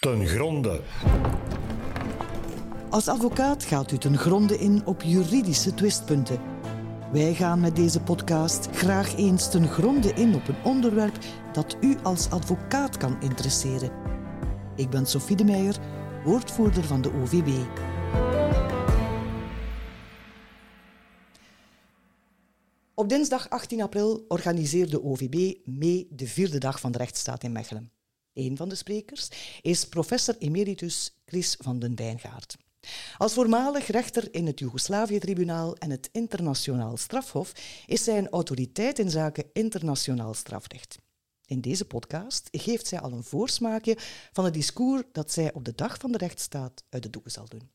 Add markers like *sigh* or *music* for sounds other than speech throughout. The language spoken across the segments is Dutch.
ten gronde. Als advocaat gaat u ten gronde in op juridische twistpunten. Wij gaan met deze podcast graag eens ten gronde in op een onderwerp dat u als advocaat kan interesseren. Ik ben Sophie de Meijer, woordvoerder van de OVB. Op dinsdag 18 april organiseerde OVB mee de vierde dag van de rechtsstaat in Mechelen. Een van de sprekers is professor emeritus Chris van den Wijngaard. Als voormalig rechter in het Joegoslavië-tribunaal en het Internationaal Strafhof is zij een autoriteit in zaken internationaal strafrecht. In deze podcast geeft zij al een voorsmaakje van het discours dat zij op de dag van de rechtsstaat uit de doeken zal doen.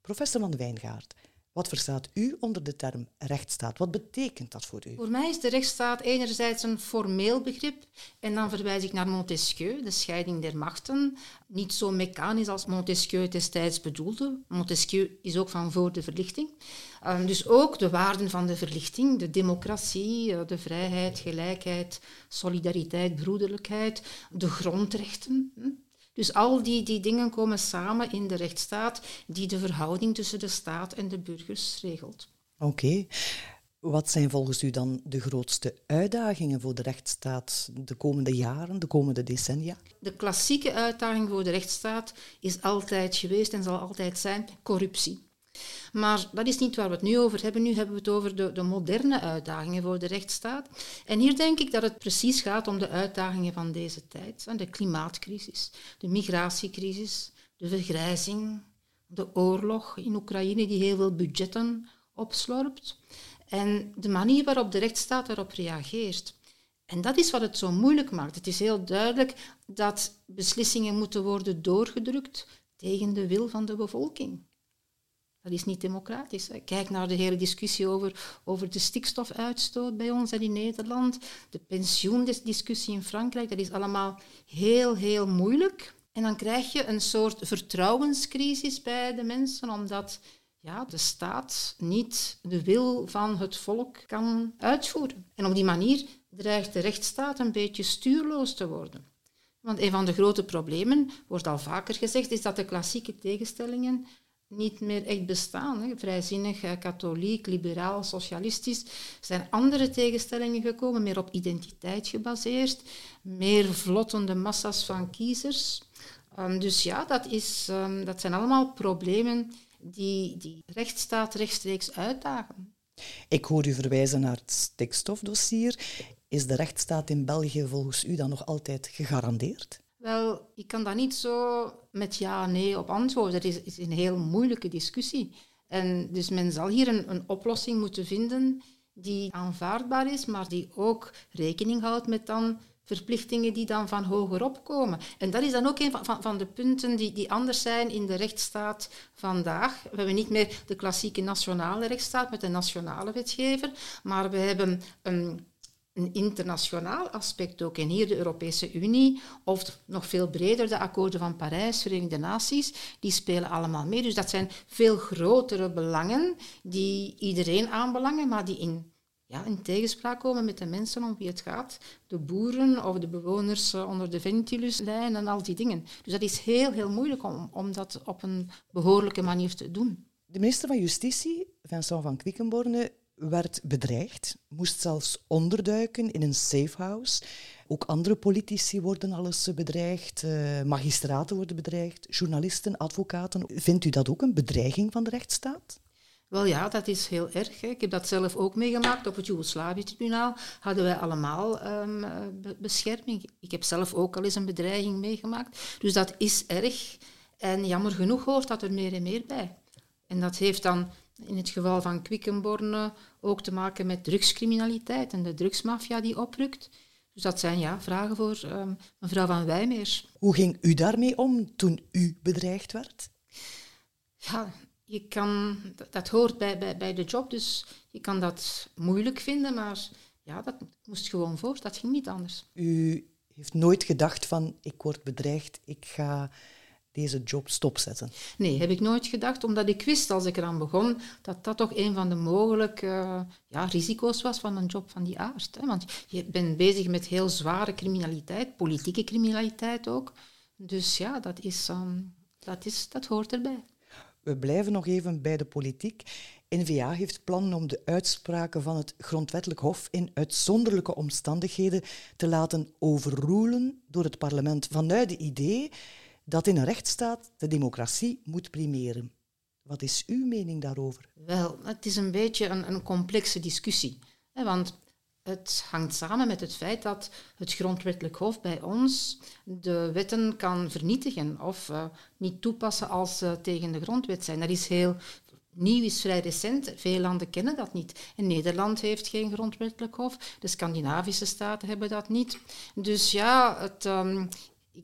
Professor van de Wijngaard, wat verstaat u onder de term rechtsstaat? Wat betekent dat voor u? Voor mij is de rechtsstaat enerzijds een formeel begrip en dan verwijs ik naar Montesquieu, de scheiding der machten. Niet zo mechanisch als Montesquieu destijds bedoelde. Montesquieu is ook van voor de verlichting. Um, dus ook de waarden van de verlichting, de democratie, eh, de vrijheid, gelijkheid, solidariteit, broederlijkheid, de grondrechten. Dus al die, die dingen komen samen in de rechtsstaat die de verhouding tussen de staat en de burgers regelt. Oké. Wat zijn volgens u dan de grootste uitdagingen voor de rechtsstaat de komende jaren, de komende decennia? De klassieke uitdaging voor de rechtsstaat is altijd geweest en zal altijd zijn corruptie. Maar dat is niet waar we het nu over hebben. Nu hebben we het over de, de, moderne uitdagingen voor de rechtsstaat. En hier denk ik dat het precies gaat om de uitdagingen van deze tijd. De klimaatcrisis, de migratiecrisis, de vergrijzing, de oorlog in Oekraïne die heel veel budgetten opslorpt. En de manier waarop de rechtsstaat daarop reageert. En dat is wat het zo moeilijk maakt. Het is heel duidelijk dat beslissingen moeten worden doorgedrukt tegen de wil van de bevolking. Dat is niet democratisch. Kijk naar de hele discussie over, over de stikstofuitstoot bij ons en in Nederland, de pensioendiscussie in Frankrijk. Dat is allemaal heel, heel moeilijk. En dan krijg je een soort vertrouwenscrisis bij de mensen, omdat ja, de staat niet de wil van het volk kan uitvoeren. En op die manier dreigt de rechtsstaat een beetje stuurloos te worden. Want een van de grote problemen, wordt al vaker gezegd, is dat de klassieke tegenstellingen niet meer echt bestaan. Hè. Vrijzinnig, eh, katholiek, liberaal, socialistisch. zijn andere tegenstellingen gekomen, meer op identiteit gebaseerd, meer vlottende massa's van kiezers. Um, dus ja, dat, is, um, dat zijn allemaal problemen die, die rechtsstaat rechtstreeks uitdagen. Ik hoor u verwijzen naar het stikstofdossier. Is de rechtsstaat in België volgens u dan nog altijd gegarandeerd? Wel, ik kan daar niet zo met ja nee op antwoorden. Het is, is, een heel moeilijke discussie. En dus men zal hier een, een, oplossing moeten vinden die aanvaardbaar is, maar die ook rekening houdt met dan verplichtingen die dan van hogerop komen. En dat is dan ook een van, van, van de punten die, die anders zijn in de rechtsstaat vandaag. We hebben niet meer de klassieke nationale rechtsstaat met een nationale wetgever, maar we hebben een een internationaal aspect ook. En hier de Europese Unie, of nog veel breder de akkoorden van Parijs, Verenigde Naties, die spelen allemaal mee. Dus dat zijn veel grotere belangen die iedereen aanbelangen, maar die in, ja, in tegenspraak komen met de mensen om wie het gaat. De boeren of de bewoners eh, onder de Ventiluslijn en al die dingen. Dus dat is heel, heel moeilijk om, om dat op een behoorlijke manier te doen. De minister van Justitie, Vincent van Quickenborne, werd bedreigd, moest zelfs onderduiken in een safehouse. Ook andere politici worden alles bedreigd, uh, magistraten worden bedreigd, journalisten, advocaten. Vindt u dat ook een bedreiging van de rechtsstaat? Wel ja, dat is heel erg. Hè. Ik heb dat zelf ook meegemaakt. Op het Joegoslavië-tribunaal hadden wij allemaal um, bescherming. Ik heb zelf ook al eens een bedreiging meegemaakt. Dus dat is erg. En jammer genoeg hoort dat er meer en meer bij. En dat heeft dan in het geval van Quickenborne ook te maken met drugscriminaliteit en de drugsmafia die oprukt. Dus dat zijn ja, vragen voor um, mevrouw Van Wijmeers. Hoe ging u daarmee om toen u bedreigd werd? Ja, je kan, dat hoort bij, bij, bij de job, dus je kan dat moeilijk vinden, maar ja, dat moest gewoon voor, dat ging niet anders. U heeft nooit gedacht van, ik word bedreigd, ik ga deze job stopzetten? Nee, heb ik nooit gedacht, omdat ik wist als ik eraan begon dat dat toch een van de mogelijke ja, risico's was van een job van die aard. Hè. Want je bent bezig met heel zware criminaliteit, politieke criminaliteit ook. Dus ja, dat, is, ehm, dat, is, dat hoort erbij. We blijven nog even bij de politiek. N-VA heeft plannen om de uitspraken van het Grondwettelijk Hof in uitzonderlijke omstandigheden te laten overroelen door het parlement vanuit het idee dat in een rechtsstaat de democratie moet primeren. Wat is uw mening daarover? Wel, het is een beetje een, een complexe discussie. Hè, want het hangt samen met het feit dat het grondwettelijk hof bij ons de wetten kan vernietigen of uh, niet toepassen als ze tegen de grondwet zijn. Dat is heel nieuw, is vrij recent. Veel landen kennen dat niet. En Nederland heeft geen grondwettelijk hof. De Scandinavische staten hebben dat niet. Dus ja, het, um,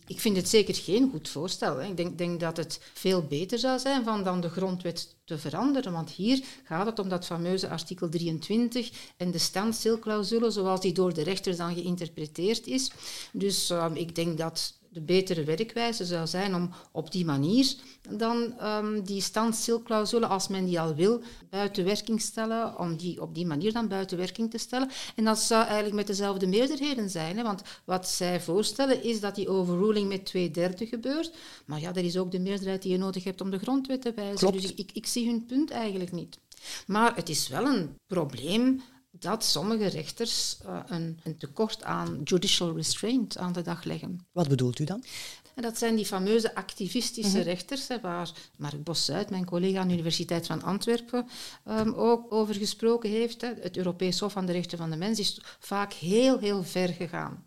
ik vind het zeker geen goed voorstel. Ik denk, denk, dat het veel beter zou zijn van dan de grondwet te veranderen. Want hier gaat het om dat fameuze artikel 23 en de standstilclausule zoals die door de rechter dan geïnterpreteerd is. Dus uh, ik denk dat de betere werkwijze zou zijn om op die manier dan um, die standstilclausule, als men die al wil, buiten werking stellen, om die op die manier dan buiten werking te stellen. En dat zou eigenlijk met dezelfde meerderheden zijn, hè, want wat zij voorstellen is dat die overruling met twee derde gebeurt. Maar ja, dat is ook de meerderheid die je nodig hebt om de grondwet te wijzigen. Dus ik, ik zie hun punt eigenlijk niet. Maar het is wel een probleem dat sommige rechters uh, een, een, tekort aan judicial restraint aan de dag leggen. Wat bedoelt u dan? En dat zijn die fameuze activistische mhm. rechters, hè, waar Mark Bosuit, mijn collega aan de Universiteit van Antwerpen, um, ook over gesproken heeft. Hè. Het Europees Hof van de Rechten van de Mens is vaak heel, heel ver gegaan.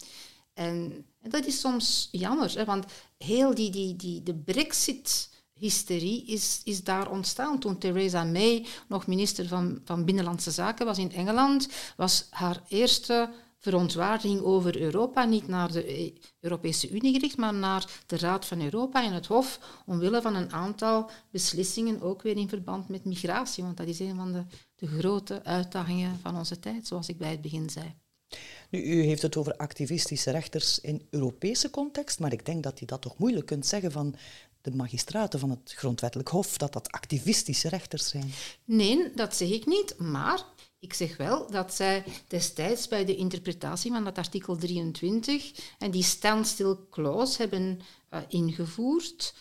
En, en dat is soms jammer, hè, want heel die, die, die, de brexit hysterie is, is daar ontstaan. Toen Theresa May nog minister van, van Binnenlandse Zaken was in Engeland, was haar eerste verontwaardiging over Europa niet naar de Europese Unie gericht, maar naar de Raad van Europa en het Hof, omwille van een aantal beslissingen, ook weer in verband met migratie, want dat is een van de, de grote uitdagingen van onze tijd, zoals ik bij het begin zei. Nu, u heeft het over activistische rechters in Europese context, maar ik denk dat je dat toch moeilijk kunt zeggen van de magistraten van het Grondwettelijk Hof, dat dat activistische rechters zijn. Nee, dat zeg ik niet, maar ik zeg wel dat zij destijds bij de interpretatie van dat artikel 23 en die standstill clause hebben uh, ingevoerd.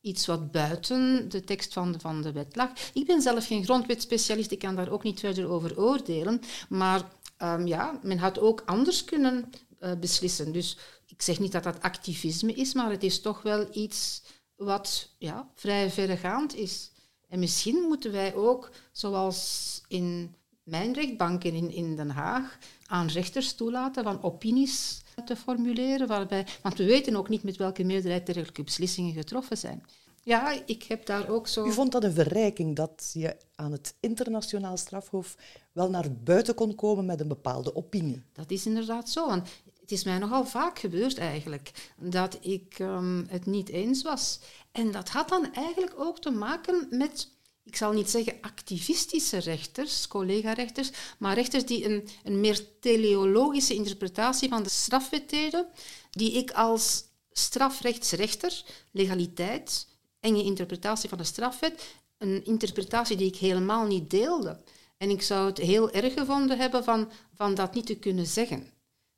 Iets wat buiten de tekst van de, van de wet lag. Ik ben zelf geen grondwetspecialist, ik kan daar ook niet verder over oordelen. Maar um, ja, men had ook anders kunnen uh, beslissen. Dus ik zeg niet dat dat activisme is, maar het is toch wel iets wat ja, vrij verregaand is. En misschien moeten wij ook, zoals in mijn rechtbank in, in Den Haag, aan rechters toelaten van opinies te formuleren. Waarbij, want we weten ook niet met welke meerderheid dergelijke beslissingen getroffen zijn. Ja, ik heb daar ook zo... U vond dat een verrijking dat je aan het internationaal strafhof wel naar buiten kon komen met een bepaalde opinie? Dat is inderdaad zo. Want het is mij nogal vaak gebeurd eigenlijk dat ik um, het niet eens was. En dat had dan eigenlijk ook te maken met, ik zal niet zeggen activistische rechters, collega-rechters, maar rechters die een, een meer teleologische interpretatie van de strafwet deden, die ik als strafrechtsrechter, legaliteit, enge interpretatie van de strafwet, een interpretatie die ik helemaal niet deelde. En ik zou het heel erg gevonden hebben van, van dat niet te kunnen zeggen.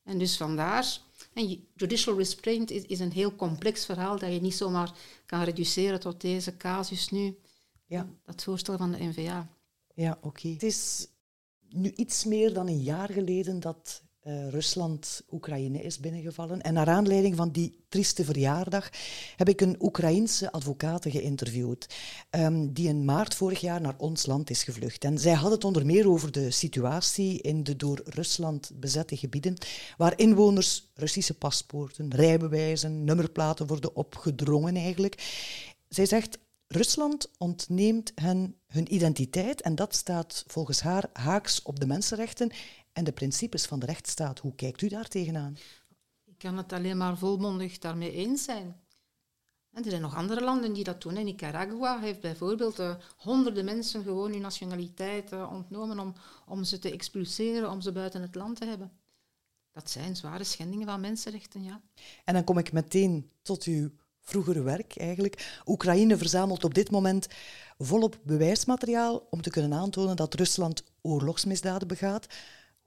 En dus vandaar, en judicial restraint is, is, een heel complex verhaal dat je niet zomaar kan reduceren tot deze casus nu. Ja. Dat voorstel van de NVA. Ja, oké. Het is nu iets meer dan een jaar geleden dat uh, Rusland Oekraïne is binnengevallen. En naar aanleiding van die trieste verjaardag heb ik een Oekraïense advocaat geïnterviewd, um, die in maart vorig jaar naar ons land is gevlucht. En zij had het onder meer over de situatie in de door Rusland bezette gebieden, waar inwoners Russische paspoorten, rijbewijzen, nummerplaten worden opgedrongen eigenlijk. Zij zegt, Rusland ontneemt hen hun identiteit en dat staat volgens haar haaks op de mensenrechten en de principes van de rechtsstaat. Hoe kijkt u daar tegenaan? Ik kan het alleen maar volmondig daarmee eens zijn. En er zijn nog andere landen die dat doen. Nicaragua heeft bijvoorbeeld uh, honderden mensen gewoon hun nationaliteit uh, ontnomen om, om ze te expulseren, om ze buiten het land te hebben. Dat zijn zware schendingen van mensenrechten, ja. En dan kom ik meteen tot uw vroegere werk eigenlijk. Oekraïne verzamelt op dit moment volop bewijsmateriaal om te kunnen aantonen dat Rusland oorlogsmisdaden begaat.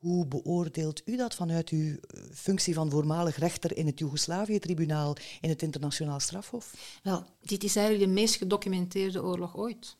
Hoe beoordeelt u dat vanuit uw eh, functie van voormalig rechter in het Joegoslavië-tribunaal in het internationaal strafhof? Wel, dit is eigenlijk de meest gedocumenteerde oorlog ooit.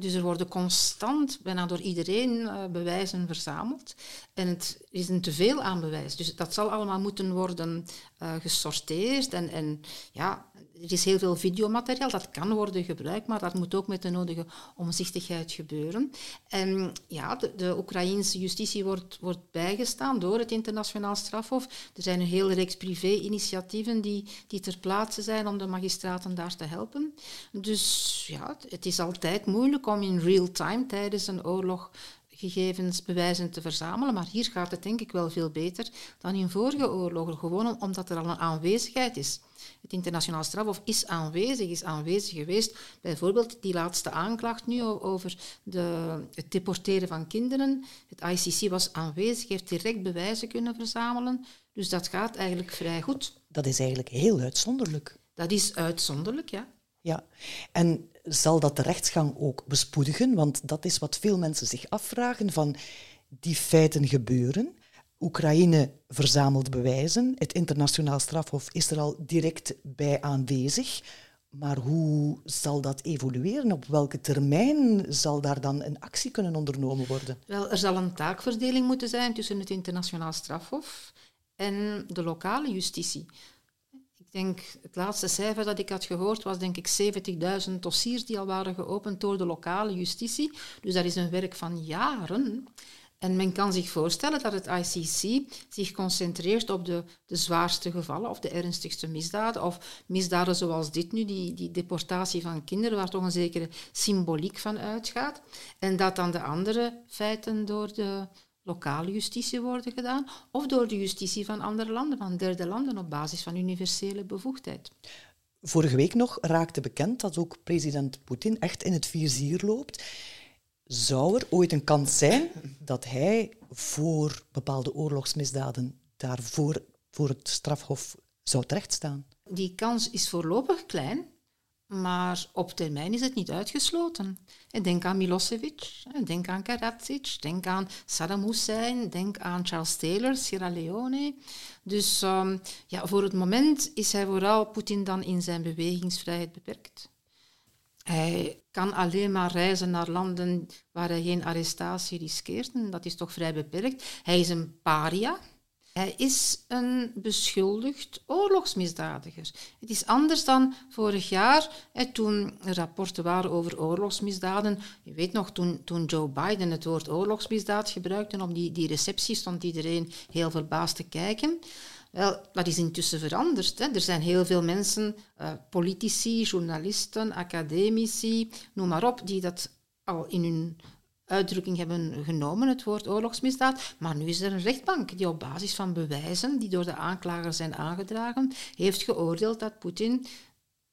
Dus er worden constant, bijna door iedereen, eh, bewijzen verzameld. En het is een teveel aan bewijs. Dus dat zal allemaal moeten worden uh, gesorteerd. En, en ja, er is heel veel videomateriaal, dat kan worden gebruikt, maar dat moet ook met de nodige omzichtigheid gebeuren. En ja, de, de Oekraïnse justitie wordt, wordt bijgestaan door het internationaal strafhof. Er zijn een hele reeks privé-initiatieven die, die ter plaatse zijn om de magistraten daar te helpen. Dus ja, het is altijd moeilijk om in real time tijdens een oorlog gegevens, bewijzen te verzamelen. Maar hier gaat het denk ik wel veel beter dan in vorige oorlogen, gewoon omdat er al een aanwezigheid is. Het internationaal strafhof is aanwezig, is aanwezig geweest. Bijvoorbeeld die laatste aanklacht nu over de, het deporteren van kinderen. Het ICC was aanwezig, heeft direct bewijzen kunnen verzamelen. Dus dat gaat eigenlijk vrij goed. Dat is eigenlijk heel uitzonderlijk. Dat is uitzonderlijk, ja. Ja, en zal dat de rechtsgang ook bespoedigen? Want dat is wat veel mensen zich afvragen van die feiten gebeuren. Oekraïne verzamelt bewijzen. Het internationaal strafhof is er al direct bij aanwezig. Maar hoe zal dat evolueren? Op welke termijn zal daar dan een actie kunnen ondernomen worden? Wel, er zal een taakverdeling moeten zijn tussen het internationaal strafhof en de lokale justitie. Denk, het laatste cijfer dat ik had gehoord was denk ik 70.000 dossiers die al waren geopend door de lokale justitie. Dus dat is een werk van jaren. En men kan zich voorstellen dat het ICC zich concentreert op de, de zwaarste gevallen of de ernstigste misdaden, of misdaden zoals dit nu, die, die deportatie van kinderen, waar toch een zekere symboliek van uitgaat. En dat dan de andere feiten door de lokale justitie worden gedaan, of door de justitie van andere landen, van derde landen, op basis van universele bevoegdheid. Vorige week nog raakte bekend dat ook president Poetin echt in het vizier loopt. Zou er ooit een kans zijn dat hij voor bepaalde oorlogsmisdaden daarvoor voor het strafhof zou terechtstaan? Die kans is voorlopig klein, maar op termijn is het niet uitgesloten. Denk aan Milosevic, denk aan Karadzic, denk aan Saddam Hussein, denk aan Charles Taylor, Sierra Leone. Dus um, ja, voor het moment is hij vooral Poetin dan in zijn bewegingsvrijheid beperkt. Hij kan alleen maar reizen naar landen waar hij geen arrestatie riskeert. Dat is toch vrij beperkt. Hij is een paria. Hij is een beschuldigd oorlogsmisdadiger. Het is anders dan vorig jaar, hè, toen er rapporten waren over oorlogsmisdaden. Je weet nog, toen, toen Joe Biden het woord oorlogsmisdaad gebruikte, op die, die receptie stond iedereen heel verbaasd te kijken. Wel, dat is intussen veranderd. Hè. Er zijn heel veel mensen, uh, politici, journalisten, academici, noem maar op, die dat al in hun uitdrukking hebben genomen, het woord oorlogsmisdaad. Maar nu is er een rechtbank die op basis van bewijzen die door de aanklager zijn aangedragen, heeft geoordeeld dat Poetin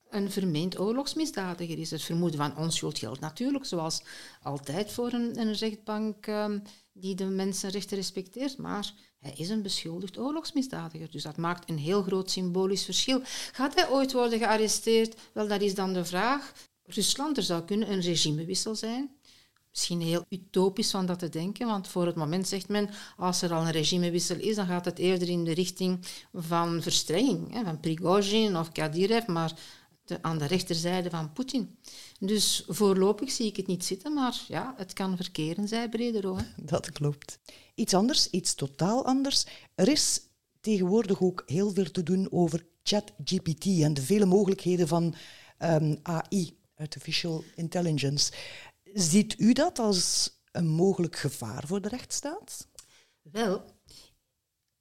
een vermeend oorlogsmisdadiger is. Het vermoeden van onschuld geldt natuurlijk, zoals altijd voor een, een rechtbank um, die de mensenrechten respecteert. Maar hij is een beschuldigd oorlogsmisdadiger, dus dat maakt een heel groot symbolisch verschil. Gaat hij ooit worden gearresteerd? Wel, dat is dan de vraag. Rusland, er zou kunnen een regimewissel zijn. Misschien heel utopisch van dat te denken, want voor het moment zegt men, als er al een regimewissel is, dan gaat het eerder in de richting van verstrenging, van Prigozhin of Kadyrov, maar aan de rechterzijde van Poetin. Dus voorlopig zie ik het niet zitten, maar ja, het kan verkeren, zei Bredero. *laughs* Dat klopt. Iets anders, iets totaal anders. Er is tegenwoordig ook heel veel te doen over ChatGPT en de vele mogelijkheden van um, AI, Artificial Intelligence. Ziet u dat als een mogelijk gevaar voor de rechtsstaat? Wel,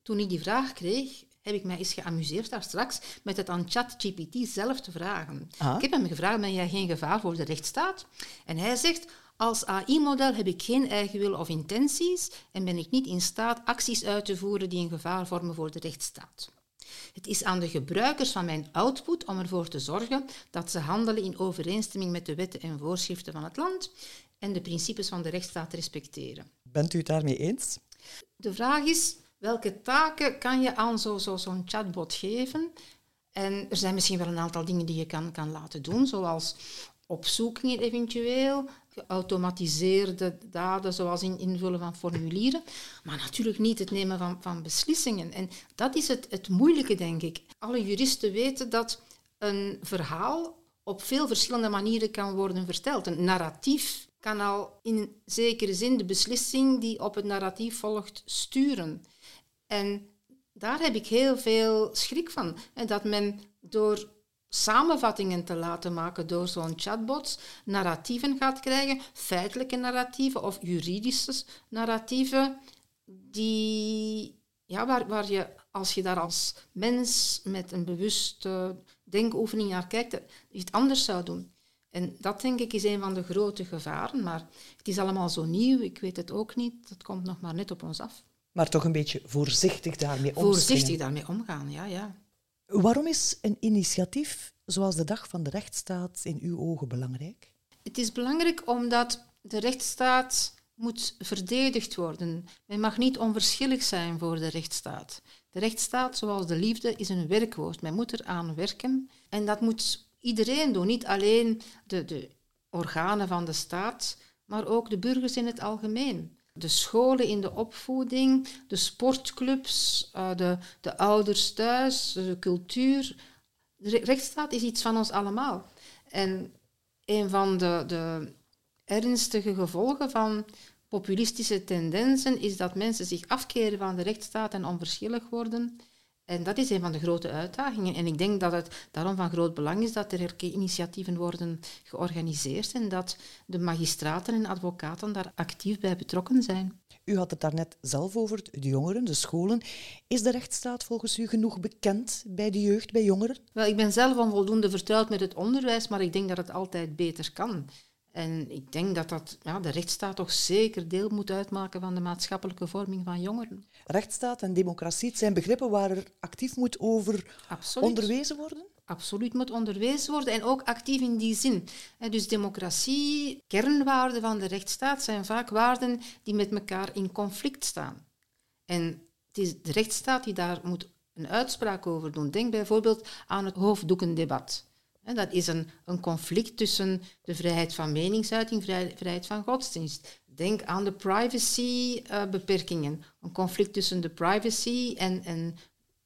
toen ik die vraag kreeg, heb ik mij eens geamuseerd daar straks met het aan ChatGPT zelf te vragen. Ah. Ik heb hem gevraagd, ben jij geen gevaar voor de rechtsstaat? En hij zegt, als AI-model heb ik geen eigen wil of intenties en ben ik niet in staat acties uit te voeren die een gevaar vormen voor de rechtsstaat. Het is aan de gebruikers van mijn output om ervoor te zorgen dat ze handelen in overeenstemming met de wetten en voorschriften van het land en de principes van de rechtsstaat respecteren. Bent u het daarmee eens? De vraag is, welke taken kan je aan zo'n zo, zo'n chatbot geven? En er zijn misschien wel een aantal dingen die je kan, kan laten doen, zoals opzoekingen eventueel, geautomatiseerde daden, zoals in invullen van formulieren, maar natuurlijk niet het nemen van, van beslissingen. En dat is het, het moeilijke, denk ik. Alle juristen weten dat een verhaal op veel verschillende manieren kan worden verteld. Een narratief kan al in zekere zin de beslissing die op het narratief volgt sturen. En daar heb ik heel veel schrik van. En dat men door samenvattingen te laten maken door zo'n chatbot, narratieven gaat krijgen, feitelijke narratieven of juridische narratieven, die, ja, waar, waar je, als je daar als mens met een bewuste denkoefening naar kijkt, iets anders zou doen. En dat denk ik is een van de grote gevaren, maar het is allemaal zo nieuw, ik weet het ook niet, dat komt nog maar net op ons af. Maar toch een beetje voorzichtig daarmee omgaan. Voorzichtig daarmee omgaan, ja, ja. Waarom is een initiatief zoals de Dag van de Rechtsstaat in uw ogen belangrijk? Het is belangrijk omdat de rechtsstaat moet verdedigd worden. Men mag niet onverschillig zijn voor de rechtsstaat. De rechtsstaat, zoals de liefde, is een werkwoord. Men moet eraan werken en dat moet iedereen doen, niet alleen de, de organen van de staat, maar ook de burgers in het algemeen. De scholen in de opvoeding, de sportclubs, eh, de, de ouders thuis, de cultuur. De rechtsstaat is iets van ons allemaal. En een van de, de ernstige gevolgen van populistische tendensen is dat mensen zich afkeren van de rechtsstaat en onverschillig worden en dat is een van de grote uitdagingen. En ik denk dat het daarom van groot belang is dat er initiatieven worden georganiseerd en dat de magistraten en advocaten daar actief bij betrokken zijn. U had het daarnet zelf over, de jongeren, de scholen. Is de rechtsstaat volgens u genoeg bekend bij de jeugd, bij jongeren? Wel, ik ben zelf onvoldoende vertrouwd met het onderwijs, maar ik denk dat het altijd beter kan. En ik denk dat, dat ja, de rechtsstaat toch zeker deel moet uitmaken van de maatschappelijke vorming van jongeren. Rechtsstaat en democratie zijn begrippen waar er actief moet over onderwezen worden? Absoluut moet onderwezen worden en ook actief in die zin. Dus democratie, kernwaarden van de rechtsstaat zijn vaak waarden die met elkaar in conflict staan. En het is de rechtsstaat die daar moet een uitspraak over doen. Denk bijvoorbeeld aan het hoofddoekendebat. Dat is een, een conflict tussen de vrijheid van meningsuiting, vrij, vrijheid van godsdienst. Denk aan de privacybeperkingen. Uh, een conflict tussen de privacy en, en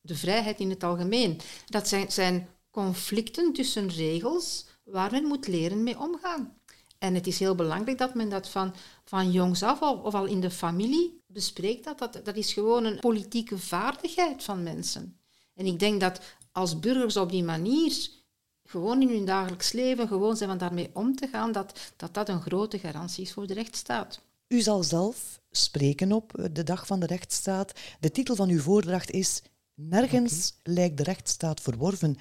de vrijheid in het algemeen. Dat zijn, zijn conflicten tussen regels waar men moet leren mee omgaan. En het is heel belangrijk dat men dat van, van jongs af of, al in de familie bespreekt. Dat, dat is gewoon een politieke vaardigheid van mensen. En ik denk dat als burgers op die manier gewoon in hun dagelijks leven gewoon zijn van daarmee om te gaan, dat, dat dat een grote garantie is voor de rechtsstaat. U zal zelf spreken op de Dag van de Rechtsstaat. De titel van uw voordracht is Nergens lijkt de rechtsstaat verworven.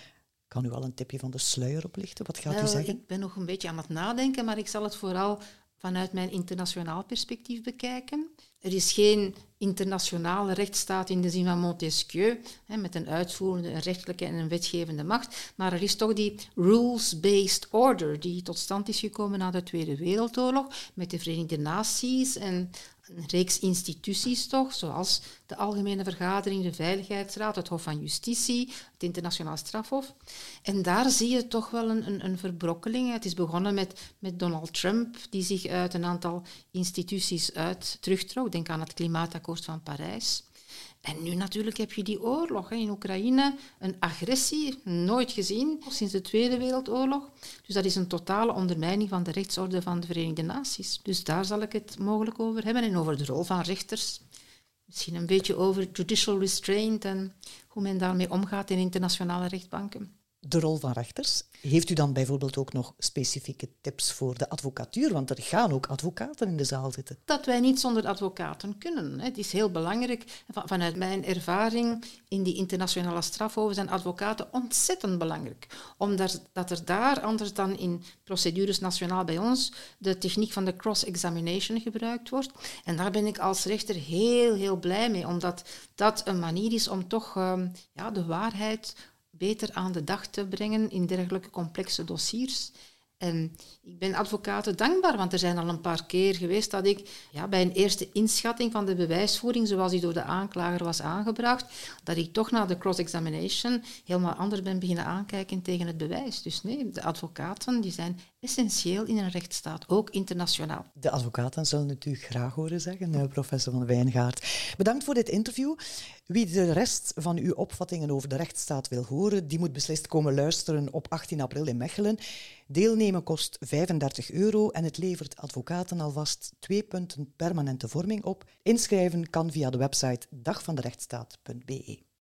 Kan u al een tipje van de sluier oplichten? Wat gaat u zeggen? Ik ben nog een beetje aan het nadenken, maar ik zal het vooral vanuit mijn internationaal perspectief bekijken. Er is geen internationale rechtsstaat in de zin van Montesquieu, hè, met een uitvoerende, een rechtelijke en een wetgevende macht, maar er is toch die rules-based order die tot stand is gekomen na de Tweede Wereldoorlog met de Verenigde Naties en een reeks instituties toch, zoals de Algemene Vergadering, de Veiligheidsraad, het Hof van Justitie, het Internationaal Strafhof. En daar zie je toch wel een, een, een verbrokkeling. Het is begonnen met, met Donald Trump, die zich uit een aantal instituties uit terugtrok. Denk aan het Klimaatakkoord van Parijs. En nu natuurlijk heb je die oorlog hè, in Oekraïne, een agressie, nooit gezien sinds de Tweede Wereldoorlog. Dus dat is een totale ondermijning van de rechtsorde van de Verenigde Naties. Dus daar zal ik het mogelijk over hebben en over de rol van rechters. Misschien een beetje over judicial restraint en hoe men daarmee omgaat in internationale rechtbanken de rol van rechters. Heeft u dan bijvoorbeeld ook nog specifieke tips voor de advocatuur? Want er gaan ook advocaten in de zaal zitten. Dat wij niet zonder advocaten kunnen. Het is heel belangrijk. Vanuit mijn ervaring in die internationale strafhoven zijn advocaten ontzettend belangrijk. Omdat er daar, anders dan in procedures nationaal bij ons, de techniek van de cross-examination gebruikt wordt. En daar ben ik als rechter heel, heel blij mee, omdat dat een manier is om toch ehm, ja, de waarheid beter aan de dag te brengen in dergelijke complexe dossiers. En ik ben advocaten dankbaar, want er zijn al een paar keer geweest dat ik ja, bij een eerste inschatting van de bewijsvoering, zoals die door de aanklager was aangebracht, dat ik toch na de cross-examination helemaal anders ben beginnen aankijken tegen het bewijs. Dus nee, de advocaten die zijn essentieel in een rechtsstaat, ook internationaal. De advocaten zullen het u graag horen zeggen, professor van Wijngaard. Bedankt voor dit interview. Wie de rest van uw opvattingen over de rechtsstaat wil horen, die moet beslist komen luisteren op 18 april in Mechelen. Deelnemen kost 35 euro en het levert advocaten alvast twee punten permanente vorming op. Inschrijven kan via de website dagvanderechtsstaat.be.